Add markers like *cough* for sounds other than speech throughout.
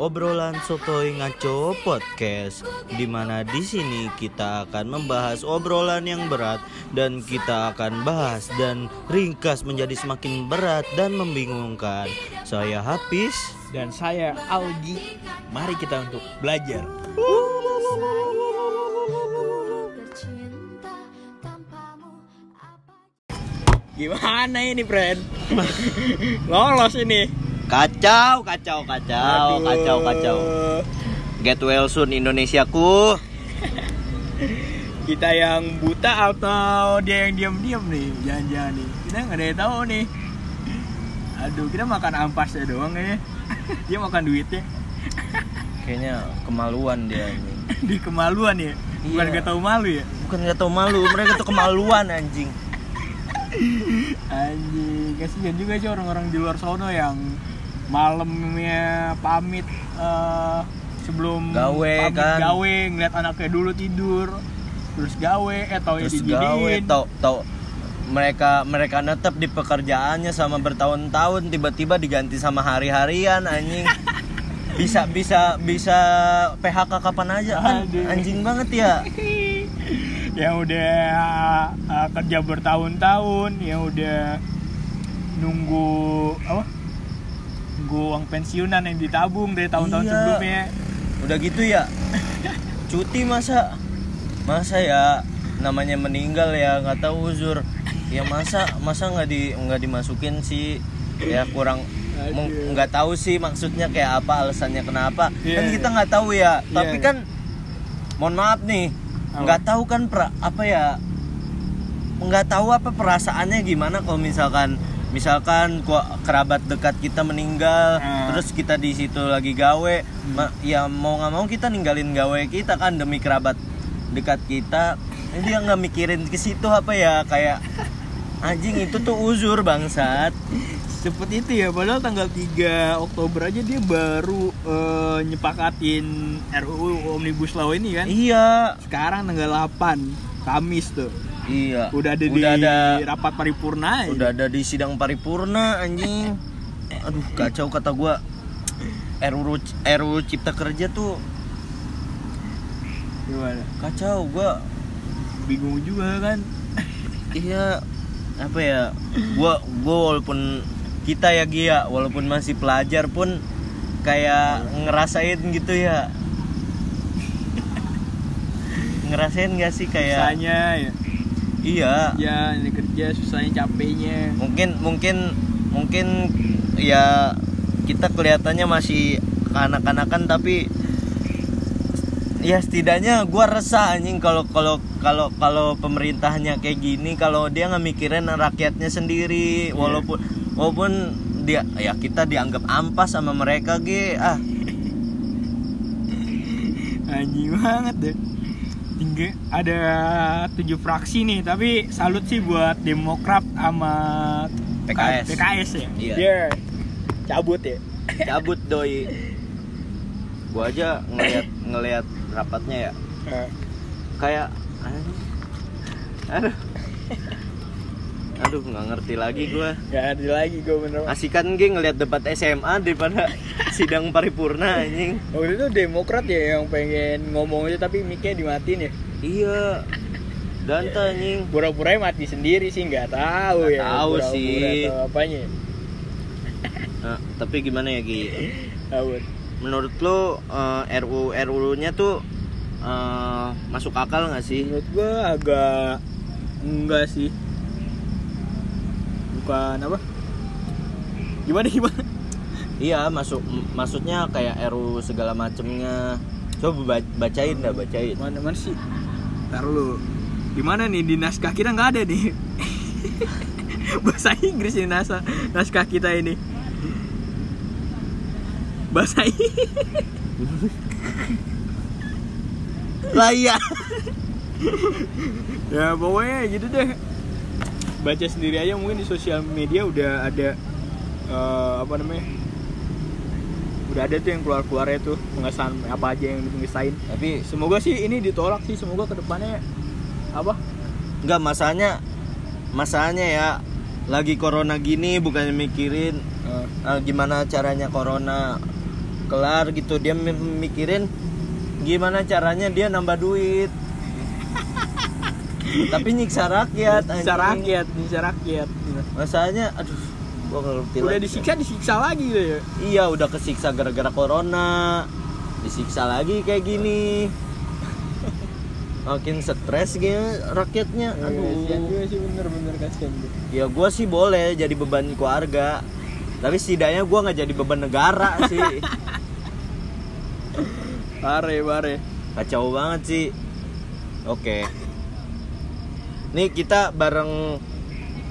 obrolan sotoy ngaco podcast di mana di sini kita akan membahas obrolan yang berat dan kita akan bahas dan ringkas menjadi semakin berat dan membingungkan. Saya Hafiz dan saya Algi. Mari kita untuk belajar. Gimana ini, friend? *laughs* Lolos ini. Kacau, kacau, kacau, Aduh. kacau, kacau. Get well soon Indonesiaku. *laughs* Kita yang buta atau dia yang diam-diam nih? Jangan-jangan nih. Kita nggak ada yang tahu nih. Aduh, kita makan ampasnya doang kayaknya. *laughs* Dia makan duitnya. Kayaknya kemaluan dia ini. *laughs* Di kemaluan ya. Bukan Iya. gak tahu malu ya. Bukan nggak tahu malu, mereka tuh kemaluan anjing. Anjing, kasihan juga sih orang-orang di luar sono yang malamnya pamit eh, sebelum Gawe, pamit kan. gawe ngeliat anaknya dulu tidur terus gawe eh tau ya Terus gawe tau tau. Mereka mereka netep di pekerjaannya sama bertahun-tahun tiba-tiba diganti sama hari-harian anjing. *laughs* Bisa bisa bisa PHK kapan aja kan? Anjing banget ya. *laughs* Yang udah uh, kerja bertahun-tahun yang udah nunggu apa uang pensiunan yang ditabung dari tahun-tahun Iya. sebelumnya. Udah gitu ya? *laughs* Cuti masa? Masa ya? Namanya meninggal ya nggak tahu uzur ya masa? Masa nggak di nggak dimasukin sih? Ya kurang nggak tahu sih maksudnya kayak apa alasannya kenapa. Iya, kan kita iya. nggak tahu ya. Tapi iya. kan mohon maaf nih nggak tahu kan pra- apa ya? Nggak tahu apa perasaannya gimana kalau misalkan misalkan kerabat dekat kita meninggal Ah. terus kita di situ lagi gawe ma- ya mau nggak mau kita ninggalin gawe kita kan demi kerabat dekat kita. Ini dia nggak mikirin ke situ apa ya kayak anjing itu tuh uzur bangsat cepet itu ya padahal tanggal 3 Oktober aja dia baru eh, nyepakatin RUU Omnibus Law ini kan? Iya. Sekarang tanggal 8 Kamis tuh. Iya. Udah ada udah di ada rapat paripurna ya. udah ada di sidang paripurna anjing. *laughs* Aduh kacau kata gua. RUU RUU Cipta Kerja tuh gimana? kacau gua. Bingung juga kan? Iya. Apa ya? Gua gua walaupun kita ya Gia walaupun masih pelajar pun kayak ngerasain gitu ya. Ngerasain gak sih kayak susahnya ya. Iya. Ya ini kerja susahnya capeknya. Mungkin mungkin mungkin ya kita kelihatannya masih kanak-kanakan tapi ya setidaknya gua resah anjing kalau kalau kalau kalau pemerintahnya kayak gini kalau dia nggak mikirin rakyatnya sendiri walaupun walaupun dia ya kita dianggap ampas sama mereka ge ah. Anjing banget deh. Tinggal ada tujuh fraksi nih tapi salut sih buat Demokrat sama PKS. PKS ya? Iya. Dia cabut ya? Cabut doi. Gua aja ngelihat ngelihat rapatnya ya. Eh, kayak aduh. Aduh aduh nggak ngerti lagi gua. Nggak ada lagi gue bener. Asikan gue ngeliat debat SMA daripada *laughs* sidang paripurna anjing. Waktu itu Demokrat ya yang pengen ngomong aja tapi mic-nya dimatiin ya? Iya. Danta anjing. Pura-pura mati sendiri sih nggak tahu Nggak ya tahu pura-pura sih. atau apanya. *laughs* Nah, tapi gimana ya Gi? Menurut lo eh, RU RU nya tuh eh, masuk akal nggak sih? Menurut gue agak enggak sih bukan apa? Gimana gimana? Iya masuk maksudnya kayak RU segala macemnya. Coba ba- bacain dah bacain. Mana mana sih? Ntar lu. Di mana nih? Di naskah kita nggak ada nih. *laughs* Bahasa Inggris ini naskah naskah kita ini. Bahasa Inggris *laughs* lah iya. *laughs* Ya pokoknya gitu deh baca sendiri aja mungkin di sosial media udah ada eh, apa namanya udah ada tuh yang keluar keluarnya tuh pengesahan apa aja yang dipengesahin. Tapi semoga sih ini ditolak sih semoga ke depannya apa? Nggak masanya masanya ya lagi corona gini bukannya mikirin Eh, eh, gimana caranya corona kelar gitu dia mi- mikirin gimana caranya dia nambah duit tapi nyiksa rakyat anjing. rakyat, bisa rakyat. masalahnya aduh gua nggak ngerti Udah lagi. disiksa, disiksa lagi gitu ya. iya udah kesiksa gara-gara corona disiksa lagi kayak gini makin stres gitu rakyatnya Kasihan aduh juga sih bener-bener kasihan ya gua sih boleh jadi beban keluarga tapi setidaknya gua nggak jadi beban negara sih Pare, pare. kacau banget sih oke nih kita bareng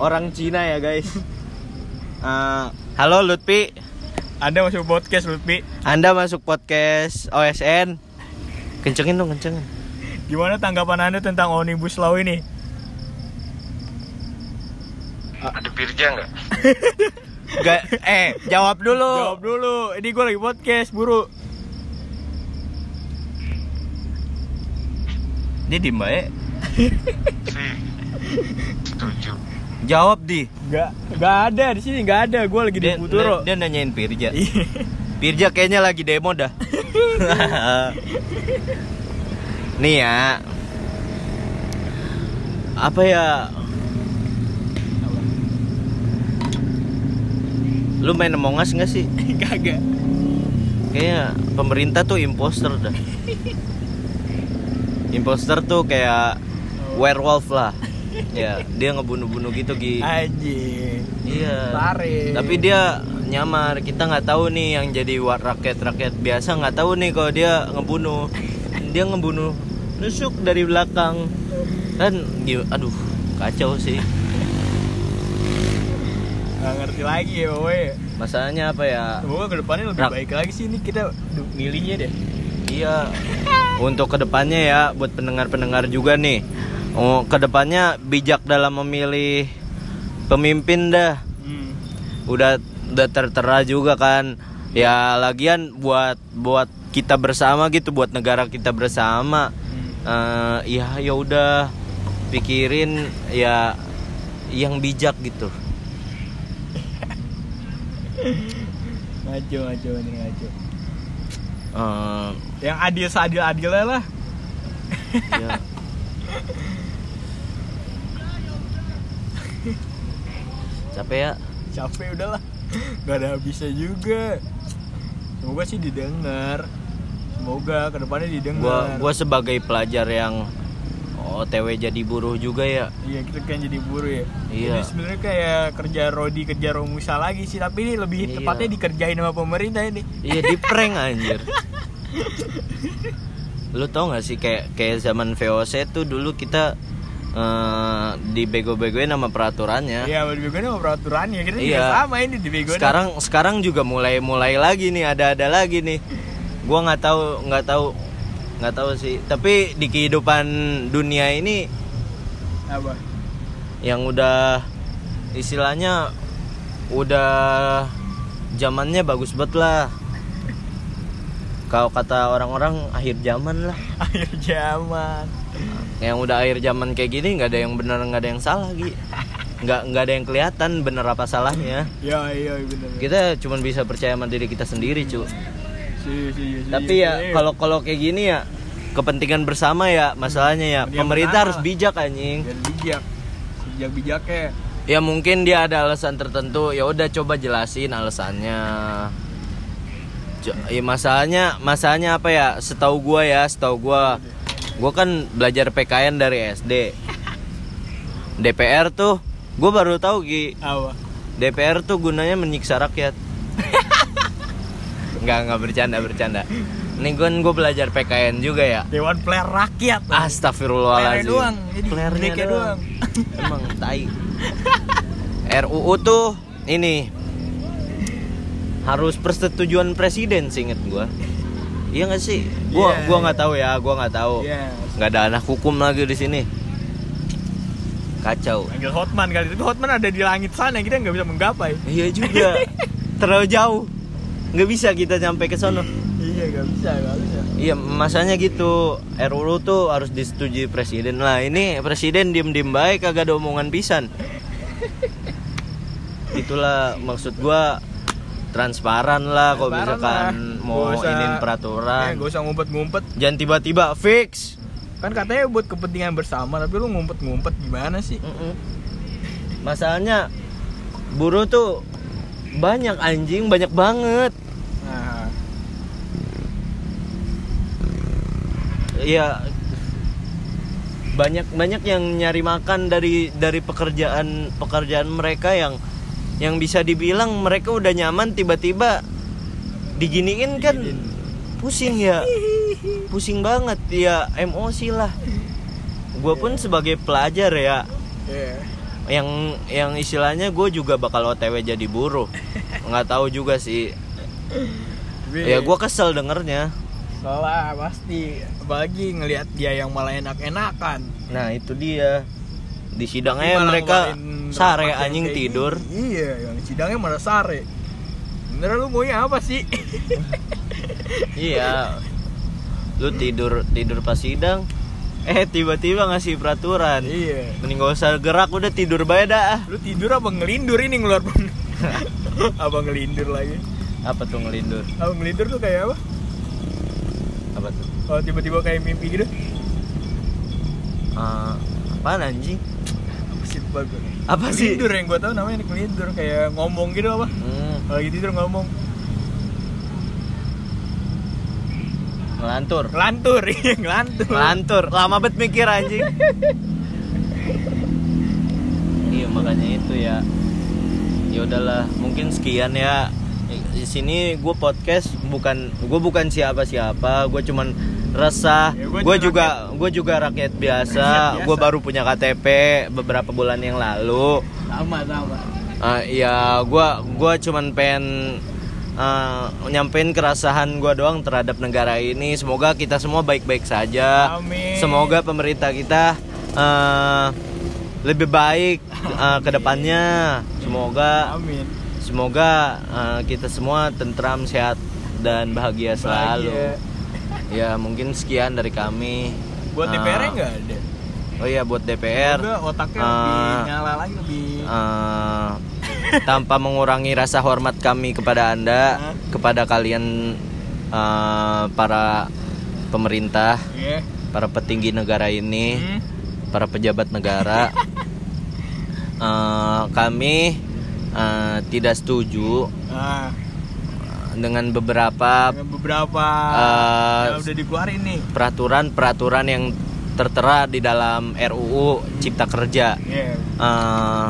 orang Cina ya guys Eh, halo Lutfi Anda masuk podcast Lutfi. Anda masuk podcast OSN kencengin dong kencengin Gimana tanggapan Anda tentang Omnibus Law ini? Ada Birja nggak? *laughs* Gak, eh jawab dulu Jawab dulu. Ini gue lagi podcast, buru. dia di mbak Sih. Setuju. jawab di Gak, gak ada di sini, gak ada. Gue lagi di dia, Futuro. dia, dia nanyain Pirja Iya. Pirja kayaknya lagi demo dah *laughs* nih ya apa ya lu main Among Us nggak sih *laughs* Kagak. kayaknya pemerintah tuh imposter dah *laughs* imposter tuh kayak werewolf lah ya *laughs* dia ngebunuh-bunuh gitu Gi. Anjing. iya. Pare. tapi dia nyamar. Kita nggak tahu nih yang jadi wa- rakyat-rakyat biasa nggak tahu nih kalau dia ngebunuh. *laughs* Dia ngebunuh nusuk dari belakang. Kan aduh kacau sih. Gak ngerti lagi ya, woy. masalahnya apa ya? Semoga ke depannya lebih Rak- baik lagi sih. Ini kita milihnya deh. iya. Untuk ke depannya ya buat pendengar-pendengar juga nih oh, ke depannya bijak dalam memilih pemimpin dah Hmm. udah udah tertera juga kan ya lagian buat buat kita bersama gitu buat negara kita bersama Hmm. eh ya ya udah pikirin ya yang bijak gitu Ngaco, ngaco, ini ngaco. Eh, Yang adil seadil adilnya lah. ya. *laughs* capek ya Capek udahlah. Gak ada habisnya juga. Semoga sih didengar. Semoga ke depannya gua didengar. gua sebagai pelajar yang OTW jadi buruh juga ya Iya kita kan jadi buruh ya. Iya. Jadi sebenarnya kayak kerja Rodi kerja Romusa lagi sih, tapi ini lebih Iya. tepatnya dikerjain sama pemerintah ini. Iya di prank anjir. Lu tau gak sih kayak kayak zaman VOC tuh dulu kita eh dibego-begoin sama peraturannya. Iya, begonya sama peraturannya. Kita juga Iya. sama ini dibegoin. Sekarang sekarang juga mulai mulai lagi nih ada-ada lagi nih. Gua nggak tahu nggak tahu nggak tahu sih. Tapi di kehidupan dunia ini apa? yang udah istilahnya udah zamannya bagus banget lah. Kalau kata orang-orang akhir zaman lah. *laughs* Akhir zaman. Yang udah akhir zaman kayak gini nggak ada yang benar nggak ada yang salah gitu nggak nggak ada yang kelihatan bener apa salahnya. Ya, iya benar. kita cuma bisa percaya sama diri kita sendiri cu. Si, si, si, tapi ya si. kalau kalau kayak gini ya kepentingan bersama ya masalahnya ya. Dia pemerintah bersama. harus bijak anjing. Biar bijak. Bijak bijaknya. ya mungkin dia ada alasan tertentu. Ya udah coba jelasin alasannya. Co- ya masalahnya masalahnya apa ya? Setahu gua ya setahu gua gua kan belajar PKN dari SD DPR tuh gua baru tahu Ki Apa? DPR tuh gunanya menyiksa rakyat. *laughs* Nggak nggak bercanda bercanda. Ini gue gue belajar PKN juga ya. Dewan Player Rakyat. Astagfirullahaladzim. Playernya doang, jadi Playernya jeleknya doang. *laughs* Emang tai. RUU tuh ini. Harus persetujuan presiden sih inget gua Iya gak sih? Gua Iya, gua iya. nggak tahu ya, gua nggak tahu. Iya. nggak ada anak hukum lagi di sini. Kacau. Panggil Hotman kali itu Hotman ada di langit sana kita nggak bisa menggapai. Iya juga. Terlalu jauh. Nggak bisa kita sampai ke sono. Iya nggak bisa nggak bisa. Iya, masanya gitu. RUU tuh harus disetujui presiden. Lah, ini presiden diem-diem baik kagak ada omongan pisan. Itulah maksud gua transparan lah kalau misalkan mau Gak usah- inin Eh, peraturan. gak usah ngumpet-ngumpet. Jangan tiba-tiba fix. Kan katanya buat kepentingan bersama, tapi lu ngumpet-ngumpet gimana sih? Mm-mm. Masalahnya buruh tuh banyak anjing, banyak banget. Nah, Iya banyak banyak yang nyari makan dari dari pekerjaan pekerjaan mereka yang yang bisa dibilang mereka udah nyaman tiba-tiba diginiin kan. Pusing ya. Pusing banget. Ya emosi lah. Gue pun sebagai pelajar ya. Iya. yang yang istilahnya gue juga bakal otw jadi buruh. Nggak tahu juga sih. Ya gue kesel dengernya. Soalnya pasti. Apalagi ngelihat dia yang malah enak-enakan. Nah itu dia. Di sidangnya mereka sare anjing tidur. Iya, yang sidangnya malah sare. Bener lu maunya apa sih? *laughs* Iya. Lu tidur tidur pas sidang. Eh tiba-tiba ngasih peraturan. iya. Mending gak usah gerak udah tidur bae dah. Lu tidur apa ngelindur ini ngeluar pun? *laughs* apa ngelindur lagi? Apa tuh ngelindur? Apa ngelindur tuh kayak apa? Apa tuh? Kalau tiba-tiba kayak mimpi gitu? Eh, apaan anjing? Apa sih? Apa sih? Ngelindur yang gue tau namanya ngelindur kayak ngomong gitu apa? Hmm, lagi tidur ngomong ngelantur. ngelantur, *laughs* iya ngelantur. Ngelantur. Lama bet mikir anjing. iya makanya itu ya. Ya udahlah, mungkin sekian ya. Di sini gue podcast bukan gue bukan siapa-siapa, gue cuman resah. Ya, gue juga gue juga rakyat biasa. Biasa. Gue baru punya KTP beberapa bulan yang lalu. Sama sama. Ah, ya gue gua cuman pengen uh, nyampein keresahan gue doang terhadap negara ini. Semoga kita semua baik-baik saja. Amin. Semoga pemerintah kita uh, lebih baik uh, ke depannya. Semoga Amin. semoga uh, kita semua tentram, sehat dan bahagia selalu. Bahagia. Ya mungkin sekian dari kami. Buat Ah, DPR nggak ada. Oh iya buat DPR. Semoga otaknya Ah. lebih nyala lagi lebih. eh, tanpa mengurangi rasa hormat kami kepada anda, Hah? kepada kalian eh, para pemerintah, Iya. para petinggi negara ini, Hmm. para pejabat negara, Eh, *laughs* kami eh, tidak setuju Nah, dengan beberapa dengan beberapa Ah, yang udah dikeluarin nih. peraturan-peraturan yang tertera di dalam RUU Cipta Kerja. Iya. Eh,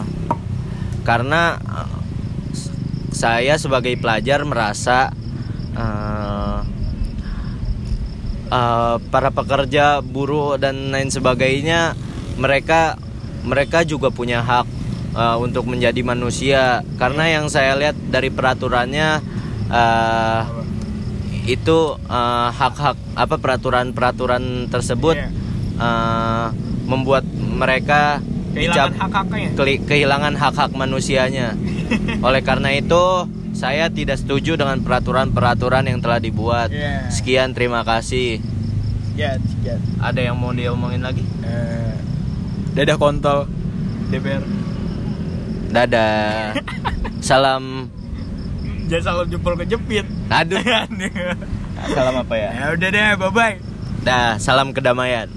karena eh, saya sebagai pelajar merasa eh, eh, para pekerja buruh dan lain sebagainya mereka mereka juga punya hak eh, untuk menjadi manusia karena yang saya lihat dari peraturannya Apa? itu hak-hak apa peraturan-peraturan tersebut Iya. Eh, membuat mereka Kehilangan dicap- hak-haknya. keli- kehilangan hak-hak manusianya. *laughs* Oleh karena itu, saya tidak setuju dengan peraturan-peraturan yang telah dibuat. Iya. Sekian, terima kasih. Ya, sekian. Ada yang mau diomongin lagi? Eh, dadah kontol DPR. Dadah. *laughs* Salam. Jangan salam jempol kejepit. *laughs* Aduh. Salam apa ya? ya udah deh, bye bye. Dah, salam kedamaian.